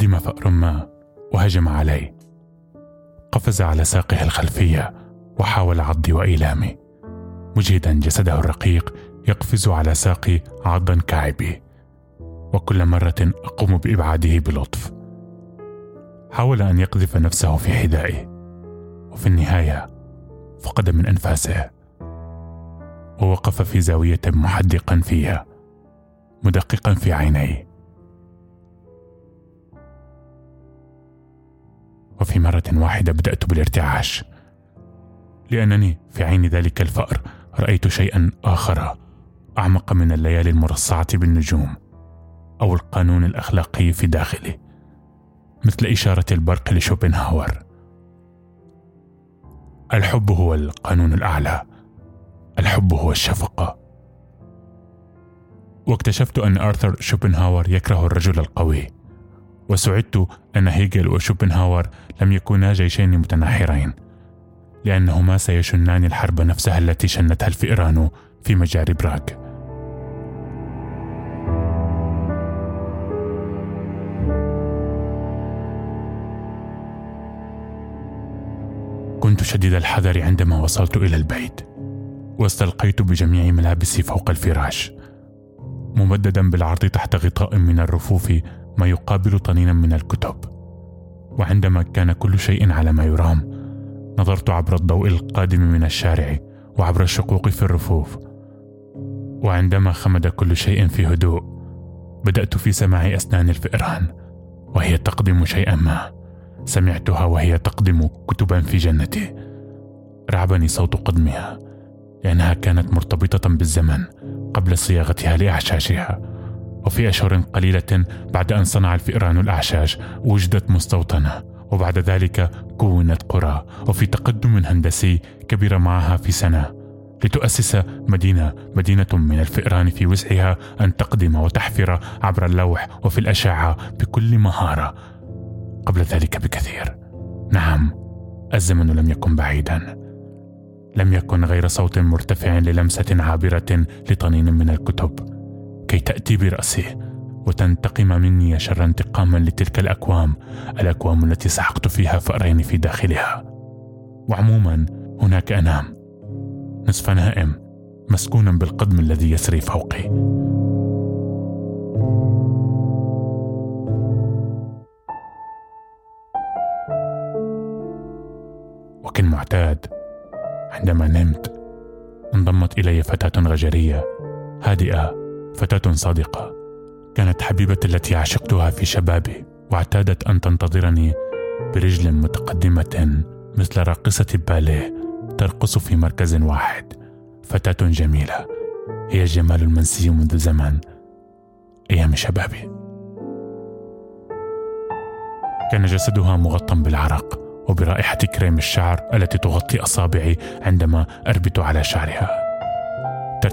قدم فأر ما وهجم علي قفز على ساقه الخلفية وحاول عضي وإيلامي مجهدا جسده الرقيق يقفز على ساقي عضا كعبي وكل مرة أقوم بإبعاده بلطف. حاول أن يقذف نفسه في حذائي وفي النهاية فقد من أنفاسه. ووقف في زاوية محدقا فيها مدققا في عيني وفي مرة واحدة بدأت بالارتعاش. لأنني في عين ذلك الفأر رأيت شيئا آخر أعمق من الليالي المرصعة بالنجوم أو القانون الأخلاقي في داخلي مثل إشارة البرق لشوبنهاور. الحب هو القانون الأعلى. الحب هو الشفقة واكتشفت أن آرثر شوبنهاور يكره الرجل القوي. وسعدت أن هيجل وشوبنهاور لم يكونا جيشين متناحرين لأنهما سيشنان الحرب نفسها التي شنتها الفئران في مجاري براغ. كنت شديد الحذر عندما وصلت إلى البيت واستلقيت بجميع ملابسي فوق الفراش ممددا بالعرض تحت غطاء من الرفوف ما يقابل طنينا من الكتب. وعندما كان كل شيء على ما يرام نظرت عبر الضوء القادم من الشارع وعبر الشقوق في الرفوف. وعندما خمد كل شيء في هدوء بدأت في سماع أسنان الفئران وهي تقدم شيئا ما. سمعتها وهي تقدم كتبا في جنتي رعبني صوت قدمها لأنها كانت مرتبطة بالزمن قبل صياغتها لأعشاشها. وفي أشهر قليلة بعد أن صنع الفئران الأعشاش وجدت مستوطنة وبعد ذلك كونت قرى وفي تقدم هندسي كبر معها في سنة لتؤسس مدينة مدينة من الفئران في وسعها أن تقدم وتحفر عبر اللوح وفي الأشعة بكل مهارة. قبل ذلك بكثير. نعم الزمن لم يكن بعيدا. لم يكن غير صوت مرتفع للمسة عابرة لطنين من الكتب. كي تأتي براسي وتنتقم مني شر انتقاما لتلك الأكوام الأكوام التي سحقت فيها فأرين في داخلها. وعموما هناك أنام. نصف نائم مسكونا بالقدم الذي يسري فوقي. وكالمعتاد عندما نمت انضمت إلي فتاة غجرية هادئة فتاة صادقة. كانت حبيبتي التي عشقتها في شبابي واعتادت أن تنتظرني برجل متقدمة مثل راقصة باليه ترقص في مركز واحد. فتاة جميلة هي الجمال المنسي منذ زمن أيام شبابي. كان جسدها مغطى بالعرق وبرائحة كريم الشعر التي تغطي أصابعي عندما أربت على شعرها.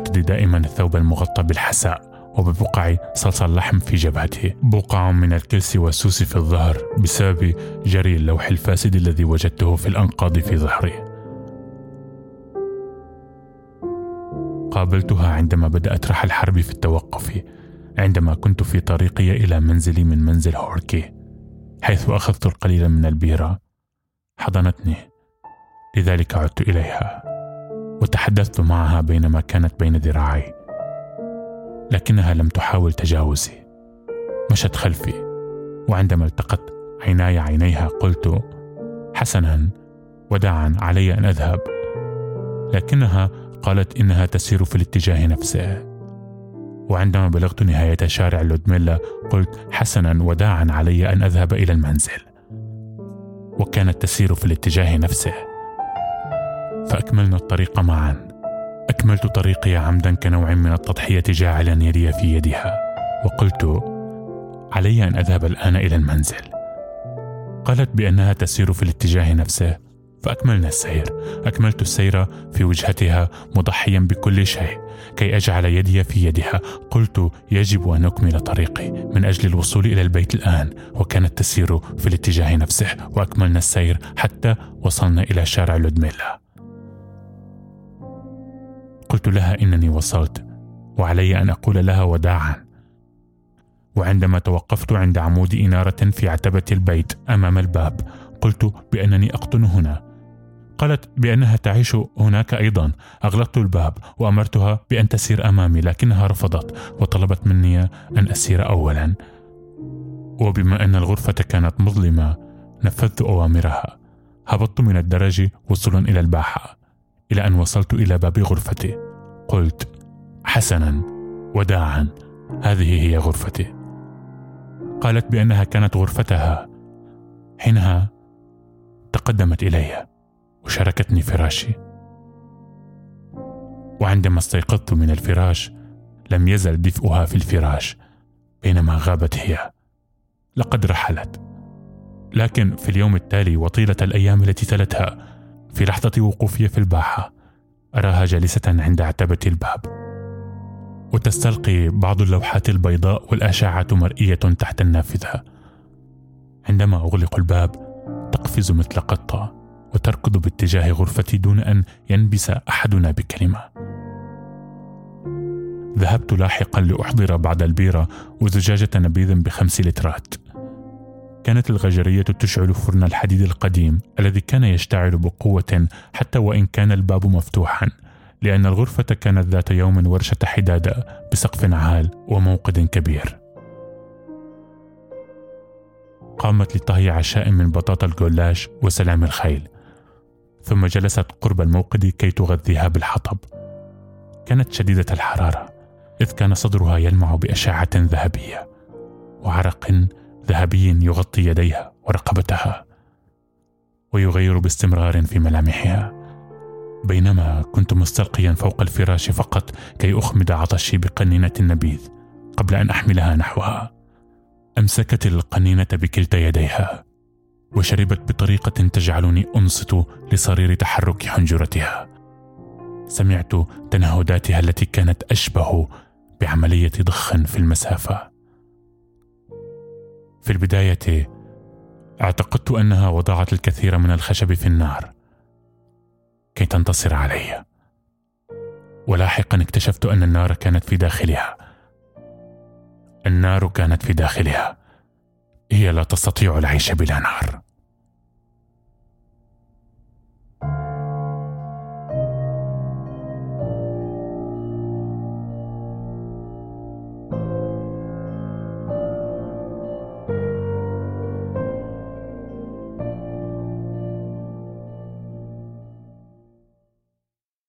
ترتدي دائما الثوب المغطى بالحساء وببقع صلصال اللحم في جبهته. بقع من الكلس والسوس في الظهر بسبب جري اللوح الفاسد الذي وجدته في الأنقاض في ظهري قابلتها عندما بدأت رحل حربي في التوقف عندما كنت في طريقي إلى منزلي من منزل هوركي حيث أخذت القليل من البيرة حضنتني. لذلك عدت إليها. وتحدثت معها بينما كانت بين ذراعي لكنها لم تحاول تجاوزي. مشت خلفي وعندما التقت عيناي عينيها قلت حسنا وداعا علي أن أذهب. لكنها قالت إنها تسير في الاتجاه نفسه. وعندما بلغت نهاية شارع لودميلا قلت حسنا وداعا علي أن أذهب إلى المنزل. وكانت تسير في الاتجاه نفسه. فأكملنا الطريق معا. أكملت طريقي عمدا كنوع من التضحية جاعلا يدي في يدها. وقلت علي أن أذهب الآن إلى المنزل. قالت بأنها تسير في الاتجاه نفسه. فأكملنا السير. أكملت السير في وجهتها مضحيا بكل شيء كي أجعل يدي في يدها. قلت يجب أن أكمل طريقي من أجل الوصول إلى البيت الآن. وكانت تسير في الاتجاه نفسه. وأكملنا السير حتى وصلنا إلى شارع لودميلا. قلت لها إنني وصلت وعلي أن أقول لها وداعا. وعندما توقفت عند عمود إنارة في عتبة البيت أمام الباب قلت بأنني أقطن هنا. قالت بأنها تعيش هناك أيضا. أغلقت الباب وأمرتها بأن تسير أمامي لكنها رفضت وطلبت مني أن أسير أولا. وبما أن الغرفة كانت مظلمة نفذت أوامرها. هبطت من الدرج وصولا إلى الباحة إلى أن وصلت إلى باب غرفتي. قلت حسنا وداعا هذه هي غرفتي. قالت بأنها كانت غرفتها حينها تقدمت إلي وشاركتني فراشي. وعندما استيقظت من الفراش لم يزل دفئها في الفراش بينما غابت هي. لقد رحلت. لكن في اليوم التالي وطيلة الأيام التي تلتها في لحظة وقوفي في الباحة أراها جالسة عند عتبة الباب. وتستلقي بعض اللوحات البيضاء والأشعة مرئية تحت النافذة. عندما أغلق الباب تقفز مثل قطة وتركض باتجاه غرفتي دون أن ينبس أحدنا بكلمة. ذهبت لاحقا لأحضر بعد البيرة وزجاجة نبيذ بخمس لترات. كانت الغجرية تشعل فرن الحديد القديم الذي كان يشتعل بقوة حتى وإن كان الباب مفتوحا لأن الغرفة كانت ذات يوم ورشة حدادة بسقف عال وموقد كبير. قامت لطهي عشاء من بطاطا الجلاش وسلام الخيل ثم جلست قرب الموقد كي تغذيها بالحطب. كانت شديدة الحرارة إذ كان صدرها يلمع بأشعة ذهبية وعرق ذهبي يغطي يديها ورقبتها ويغير باستمرار في ملامحها. بينما كنت مستلقيا فوق الفراش فقط كي أخمد عطشي بقنينة النبيذ قبل أن أحملها نحوها. أمسكت القنينة بكلتا يديها وشربت بطريقة تجعلني أنصت لصرير تحرك حنجرتها. سمعت تنهداتها التي كانت أشبه بعملية ضخ في المسافة. في البداية اعتقدت أنها وضعت الكثير من الخشب في النار كي تنتصر علي. ولاحقا اكتشفت أن النار كانت في داخلها. النار كانت في داخلها. هي لا تستطيع العيش بلا نار.